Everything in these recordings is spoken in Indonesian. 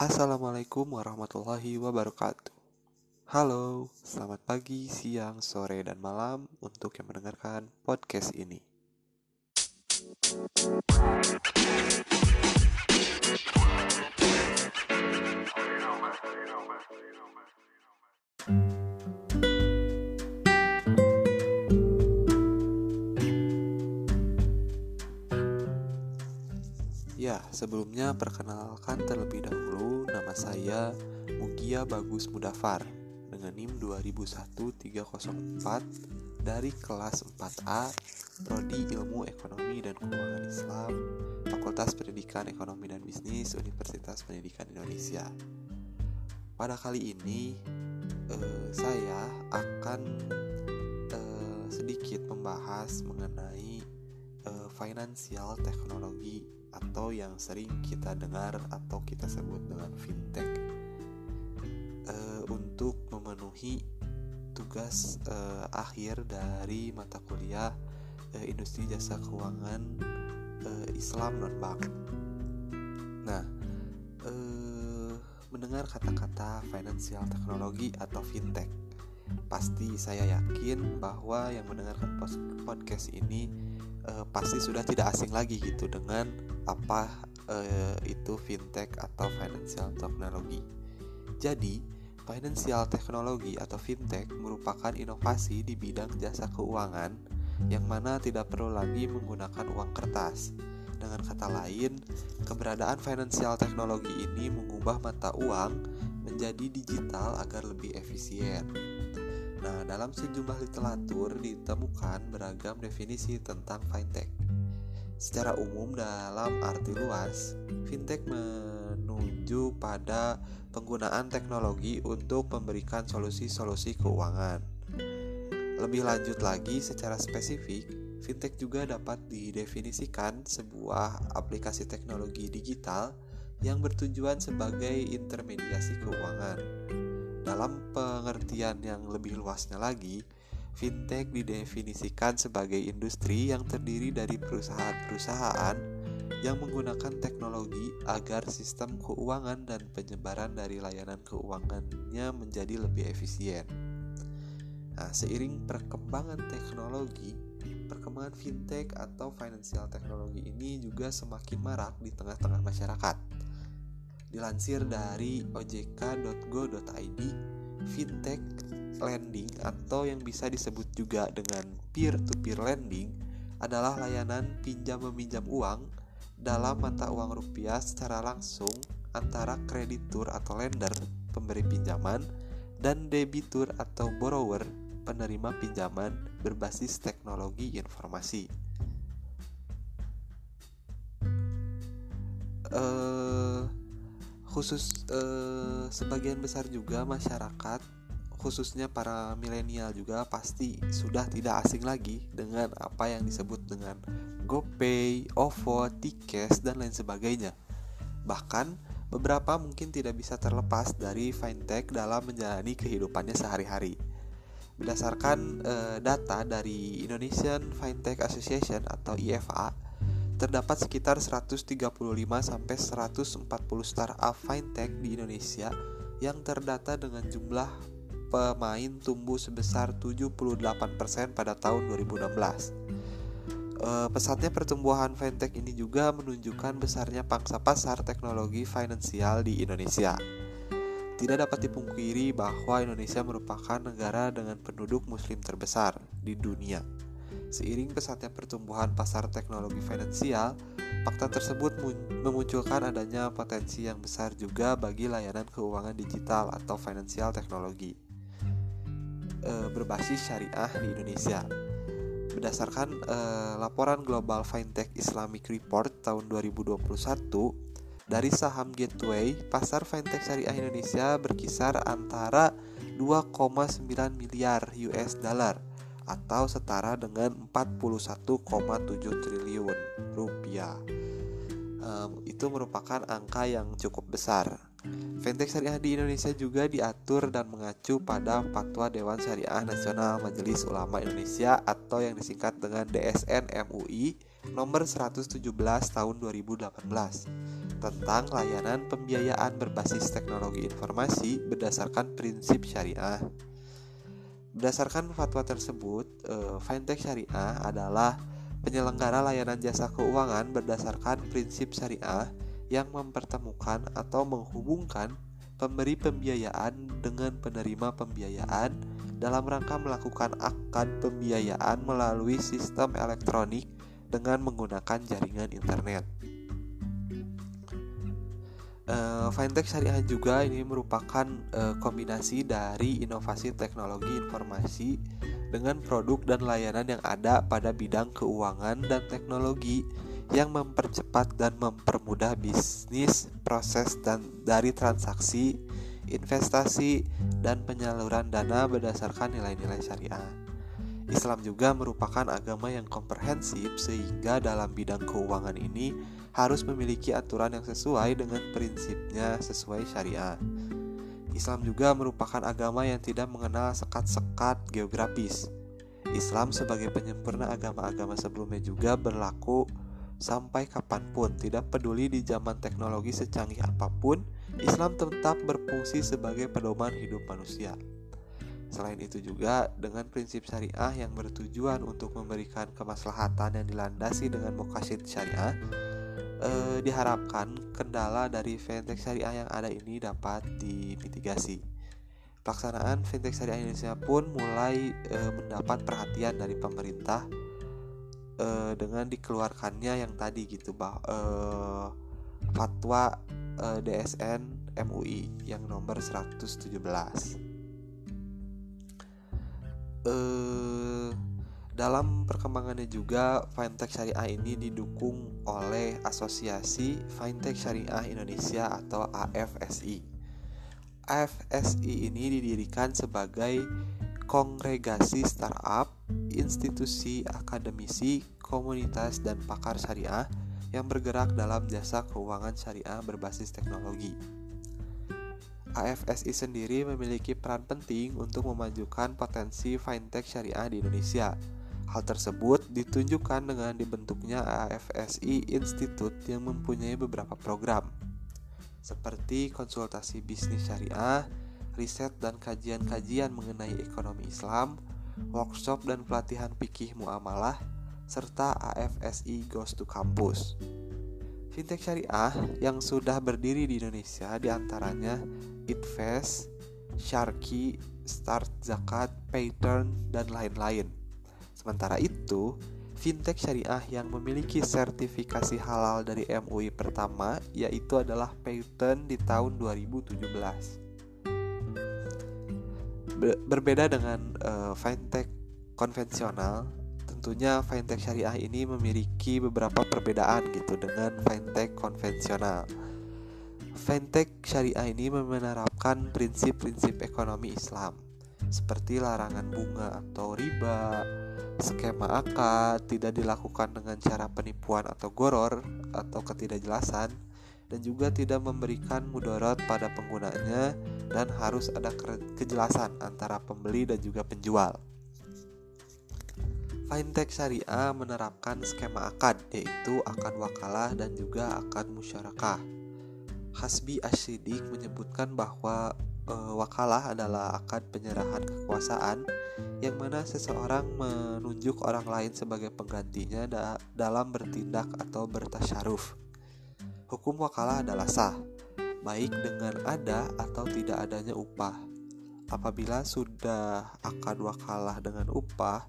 Assalamualaikum warahmatullahi wabarakatuh. Halo, selamat pagi, siang, sore, dan malam untuk yang mendengarkan podcast ini. Ya, sebelumnya perkenalkan terlebih dahulu nama saya Mugia Bagus Mudafar dengan NIM 2001-304 dari kelas 4A Prodi Ilmu Ekonomi dan Keuangan Islam Fakultas Pendidikan Ekonomi dan Bisnis Universitas Pendidikan Indonesia. Pada kali ini eh, saya akan eh, sedikit membahas mengenai eh, financial teknologi atau yang sering kita dengar atau kita sebut dengan fintech uh, untuk memenuhi tugas uh, akhir dari mata kuliah uh, industri jasa keuangan uh, Islam non bank. Nah, uh, mendengar kata-kata financial teknologi atau fintech, pasti saya yakin bahwa yang mendengarkan podcast ini uh, pasti sudah tidak asing lagi gitu dengan apa uh, itu fintech atau financial technology. Jadi, financial technology atau fintech merupakan inovasi di bidang jasa keuangan yang mana tidak perlu lagi menggunakan uang kertas. Dengan kata lain, keberadaan financial technology ini mengubah mata uang menjadi digital agar lebih efisien. Nah, dalam sejumlah literatur ditemukan beragam definisi tentang fintech. Secara umum dalam arti luas, fintech menuju pada penggunaan teknologi untuk memberikan solusi-solusi keuangan. Lebih lanjut lagi secara spesifik, fintech juga dapat didefinisikan sebuah aplikasi teknologi digital yang bertujuan sebagai intermediasi keuangan. Dalam pengertian yang lebih luasnya lagi, Fintech didefinisikan sebagai industri yang terdiri dari perusahaan-perusahaan yang menggunakan teknologi agar sistem keuangan dan penyebaran dari layanan keuangannya menjadi lebih efisien. Nah, seiring perkembangan teknologi, perkembangan fintech atau financial technology ini juga semakin marak di tengah-tengah masyarakat. Dilansir dari ojk.go.id, fintech lending atau yang bisa disebut juga dengan peer-to-peer lending adalah layanan pinjam meminjam uang dalam mata uang rupiah secara langsung antara kreditur atau lender pemberi pinjaman dan debitur atau borrower penerima pinjaman berbasis teknologi informasi. Uh, khusus uh, sebagian besar juga masyarakat khususnya para milenial juga pasti sudah tidak asing lagi dengan apa yang disebut dengan GoPay, OVO, Tikes, dan lain sebagainya. Bahkan beberapa mungkin tidak bisa terlepas dari fintech dalam menjalani kehidupannya sehari-hari. Berdasarkan e, data dari Indonesian Fintech Association atau IFA, terdapat sekitar 135 sampai 140 startup fintech di Indonesia yang terdata dengan jumlah pemain tumbuh sebesar 78% pada tahun 2016. Uh, pesatnya pertumbuhan fintech ini juga menunjukkan besarnya pangsa pasar teknologi finansial di Indonesia. Tidak dapat dipungkiri bahwa Indonesia merupakan negara dengan penduduk muslim terbesar di dunia. Seiring pesatnya pertumbuhan pasar teknologi finansial, fakta tersebut memunculkan adanya potensi yang besar juga bagi layanan keuangan digital atau financial teknologi e, berbasis syariah di Indonesia. Berdasarkan e, laporan Global Fintech Islamic Report tahun 2021 dari saham Gateway, pasar fintech syariah Indonesia berkisar antara 2,9 miliar US dollar atau setara dengan 41,7 triliun rupiah. Um, itu merupakan angka yang cukup besar. Fintech syariah di Indonesia juga diatur dan mengacu pada Fatwa Dewan Syariah Nasional Majelis Ulama Indonesia atau yang disingkat dengan DSN MUI nomor 117 tahun 2018. tentang layanan pembiayaan berbasis teknologi informasi berdasarkan prinsip syariah. Berdasarkan fatwa tersebut, eh, fintech syariah adalah penyelenggara layanan jasa keuangan berdasarkan prinsip syariah yang mempertemukan atau menghubungkan pemberi pembiayaan dengan penerima pembiayaan dalam rangka melakukan akad pembiayaan melalui sistem elektronik dengan menggunakan jaringan internet. Uh, fintech syariah juga ini merupakan uh, kombinasi dari inovasi teknologi informasi dengan produk dan layanan yang ada pada bidang keuangan dan teknologi yang mempercepat dan mempermudah bisnis, proses dan dari transaksi, investasi dan penyaluran dana berdasarkan nilai-nilai syariah. Islam juga merupakan agama yang komprehensif sehingga dalam bidang keuangan ini harus memiliki aturan yang sesuai dengan prinsipnya sesuai syariah. Islam juga merupakan agama yang tidak mengenal sekat-sekat geografis. Islam sebagai penyempurna agama-agama sebelumnya juga berlaku sampai kapan pun, tidak peduli di zaman teknologi secanggih apa pun, Islam tetap berfungsi sebagai pedoman hidup manusia. Selain itu juga dengan prinsip syariah yang bertujuan untuk memberikan kemaslahatan yang dilandasi dengan mukasid syariah eh, diharapkan kendala dari fintech syariah yang ada ini dapat dimitigasi. Pelaksanaan fintech syariah Indonesia pun mulai eh, mendapat perhatian dari pemerintah eh, dengan dikeluarkannya yang tadi gitu bah eh, fatwa eh, DSN MUI yang nomor 117 eh, dalam perkembangannya juga fintech syariah ini didukung oleh Asosiasi Fintech Syariah Indonesia atau AFSI. AFSI ini didirikan sebagai kongregasi startup, institusi akademisi, komunitas dan pakar syariah yang bergerak dalam jasa keuangan syariah berbasis teknologi. AFSI sendiri memiliki peran penting untuk memajukan potensi fintech syariah di Indonesia. Hal tersebut ditunjukkan dengan dibentuknya AFSI Institute yang mempunyai beberapa program seperti konsultasi bisnis syariah, riset dan kajian-kajian mengenai ekonomi Islam, workshop dan pelatihan fikih muamalah, serta AFSI Goes to Campus. Fintech syariah yang sudah berdiri di Indonesia di antaranya Itfest, Sharky, Start Zakat, Payturn, dan lain-lain. Sementara itu, fintech syariah yang memiliki sertifikasi halal dari MUI pertama yaitu adalah Payturn di tahun 2017. Berbeda dengan uh, fintech konvensional, tentunya fintech syariah ini memiliki beberapa perbedaan gitu dengan fintech konvensional. Fintech syariah ini menerapkan prinsip-prinsip ekonomi Islam seperti larangan bunga atau riba, skema akad, tidak dilakukan dengan cara penipuan atau goror atau ketidakjelasan, dan juga tidak memberikan mudarat pada penggunanya dan harus ada kejelasan antara pembeli dan juga penjual. Fintech syariah menerapkan skema akad yaitu akad wakalah dan juga akad musyarakah. Hasbi Asyidik menyebutkan bahwa e, wakalah adalah akad penyerahan kekuasaan yang mana seseorang menunjuk orang lain sebagai penggantinya da dalam bertindak atau bertasyaruf. Hukum wakalah adalah sah, baik dengan ada atau tidak adanya upah. Apabila sudah akad wakalah dengan upah,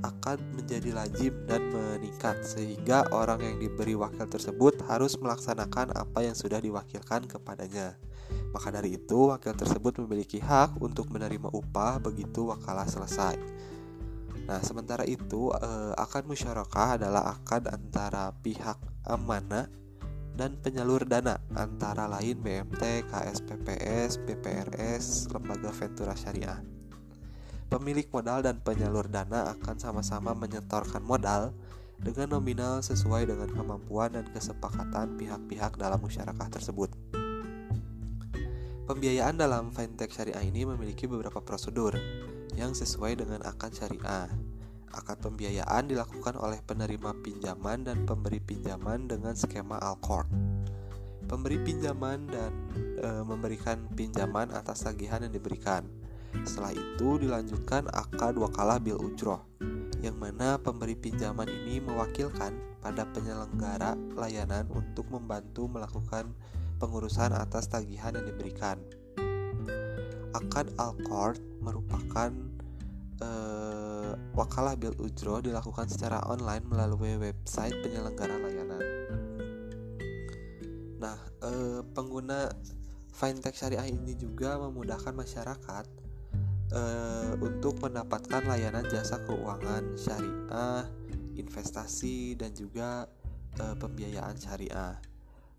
akan menjadi lazim dan meningkat sehingga orang yang diberi wakil tersebut harus melaksanakan apa yang sudah diwakilkan kepadanya. Maka dari itu, wakil tersebut memiliki hak untuk menerima upah begitu wakalah selesai. Nah, sementara itu, eh, akad musyarakah adalah akad antara pihak amanah dan penyalur dana antara lain BMT, KSPPS, BPRS, Lembaga Ventura Syariah. Pemilik modal dan penyalur dana akan sama-sama menyetorkan modal dengan nominal sesuai dengan kemampuan dan kesepakatan pihak-pihak dalam masyarakat tersebut. Pembiayaan dalam fintech syariah ini memiliki beberapa prosedur yang sesuai dengan akad syariah. Akad pembiayaan dilakukan oleh penerima pinjaman dan pemberi pinjaman dengan skema Alcor. pemberi pinjaman dan e, memberikan pinjaman atas tagihan yang diberikan. Setelah itu dilanjutkan akad wakalah bil ujroh, yang mana pemberi pinjaman ini mewakilkan pada penyelenggara layanan untuk membantu melakukan pengurusan atas tagihan yang diberikan. Akad al merupakan eh, wakalah bil ujro dilakukan secara online melalui website penyelenggara layanan. Nah, eh, pengguna fintech syariah ini juga memudahkan masyarakat eh, untuk mendapatkan layanan jasa keuangan syariah, investasi, dan juga eh, pembiayaan syariah.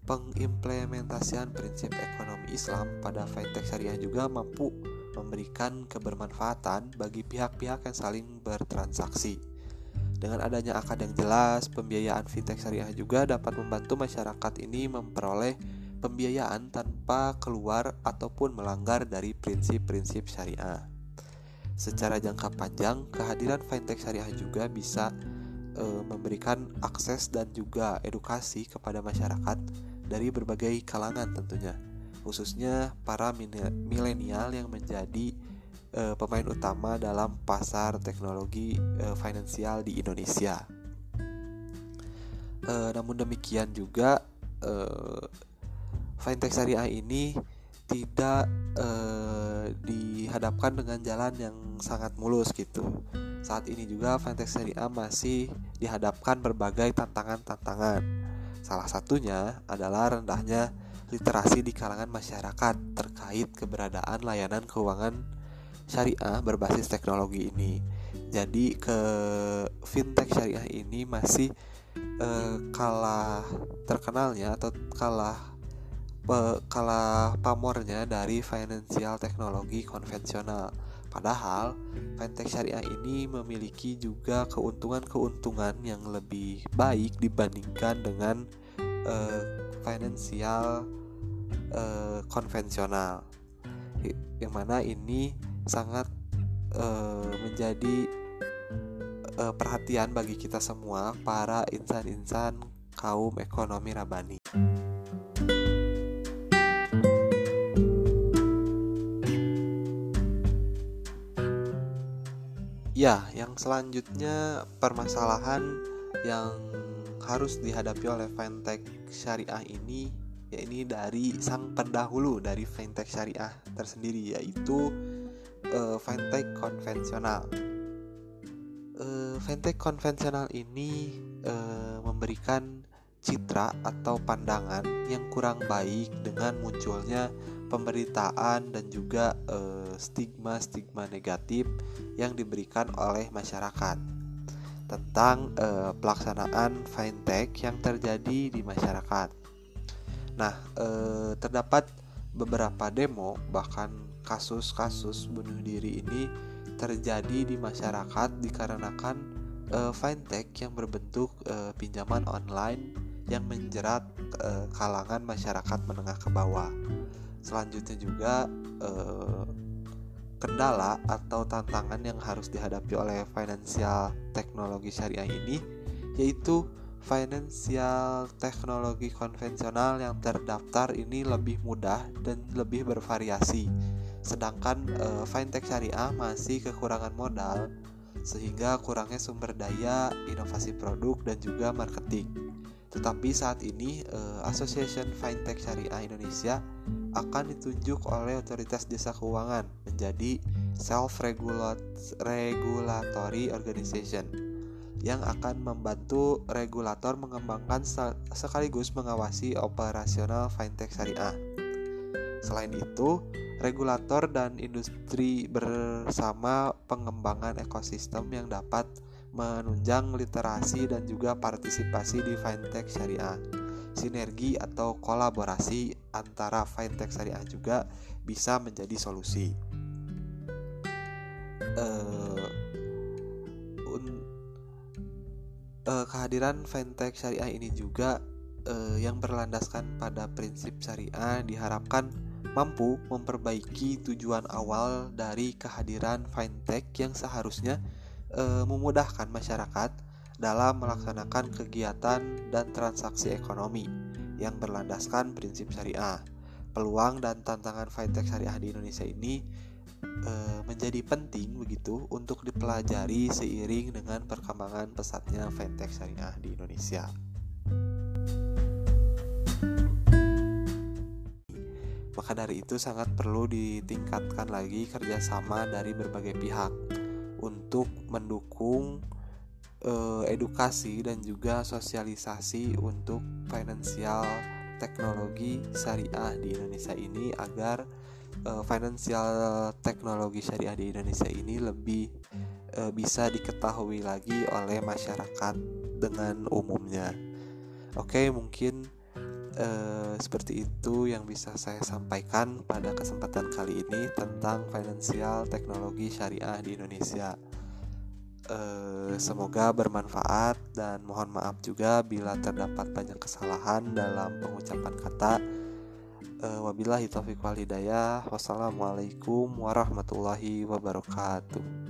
Pengimplementasian prinsip ekonomi Islam pada fintech syariah juga mampu memberikan kebermanfaatan bagi pihak-pihak yang saling bertransaksi. Dengan adanya akad yang jelas, pembiayaan fintech syariah juga dapat membantu masyarakat ini memperoleh pembiayaan tanpa keluar ataupun melanggar dari prinsip-prinsip syariah. Secara jangka panjang, kehadiran fintech syariah juga bisa e, memberikan akses dan juga edukasi kepada masyarakat dari berbagai kalangan tentunya khususnya para milenial yang menjadi uh, pemain utama dalam pasar teknologi uh, finansial di Indonesia. Uh, namun demikian juga uh, fintech syariah ini tidak uh, dihadapkan dengan jalan yang sangat mulus gitu. Saat ini juga fintech syariah masih dihadapkan berbagai tantangan-tantangan Salah satunya adalah rendahnya literasi di kalangan masyarakat terkait keberadaan layanan keuangan syariah berbasis teknologi ini. Jadi ke fintech syariah ini masih eh, kalah terkenalnya atau kalah kalah pamornya dari financial teknologi konvensional. Padahal fintech syariah ini memiliki juga keuntungan-keuntungan yang lebih baik dibandingkan dengan uh, finansial uh, konvensional. Yang mana ini sangat uh, menjadi uh, perhatian bagi kita semua para insan-insan kaum ekonomi rabani. Ya, yang selanjutnya permasalahan yang harus dihadapi oleh fintech syariah ini ya ini dari sang pendahulu dari fintech syariah tersendiri yaitu uh, fintech konvensional. Uh, fintech konvensional ini uh, memberikan citra atau pandangan yang kurang baik dengan munculnya pemberitaan dan juga stigma-stigma negatif yang diberikan oleh masyarakat tentang uh, pelaksanaan fintech yang terjadi di masyarakat. Nah, uh, terdapat beberapa demo bahkan kasus-kasus bunuh diri ini terjadi di masyarakat dikarenakan fintech yang berbentuk pinjaman online yang menjerat uh, kalangan masyarakat menengah ke bawah. Selanjutnya juga uh, kendala atau tantangan yang harus dihadapi oleh financial teknologi syariah ini yaitu financial teknologi konvensional yang terdaftar ini lebih mudah dan lebih bervariasi sedangkan uh, fintech syariah masih kekurangan modal sehingga kurangnya sumber daya, inovasi produk dan juga marketing. Tetapi saat ini uh, Association Fintech Syariah Indonesia akan ditunjuk oleh otoritas jasa keuangan menjadi self regulatory organization yang akan membantu regulator mengembangkan sekaligus mengawasi operasional fintech syariah. Selain itu, regulator dan industri bersama pengembangan ekosistem yang dapat menunjang literasi dan juga partisipasi di fintech syariah sinergi atau kolaborasi antara fintech syariah juga bisa menjadi solusi. Uh, un, uh, kehadiran fintech syariah ini juga uh, yang berlandaskan pada prinsip syariah diharapkan mampu memperbaiki tujuan awal dari kehadiran fintech yang seharusnya uh, memudahkan masyarakat dalam melaksanakan kegiatan dan transaksi ekonomi yang berlandaskan prinsip syariah. Peluang dan tantangan fintech syariah di Indonesia ini e, menjadi penting begitu untuk dipelajari seiring dengan perkembangan pesatnya fintech syariah di Indonesia. Maka dari itu sangat perlu ditingkatkan lagi kerjasama dari berbagai pihak untuk mendukung eh, edukasi dan juga sosialisasi untuk finansial teknologi syariah di Indonesia ini agar uh, financial teknologi syariah di Indonesia ini lebih uh, bisa diketahui lagi oleh masyarakat dengan umumnya. Oke, mungkin uh, seperti itu yang bisa saya sampaikan pada kesempatan kali ini tentang financial teknologi syariah di Indonesia. Eh, semoga bermanfaat dan mohon maaf juga bila terdapat banyak kesalahan dalam pengucapan kata. Uh, wabillahi taufiq wal hidayah. Wassalamualaikum warahmatullahi wabarakatuh.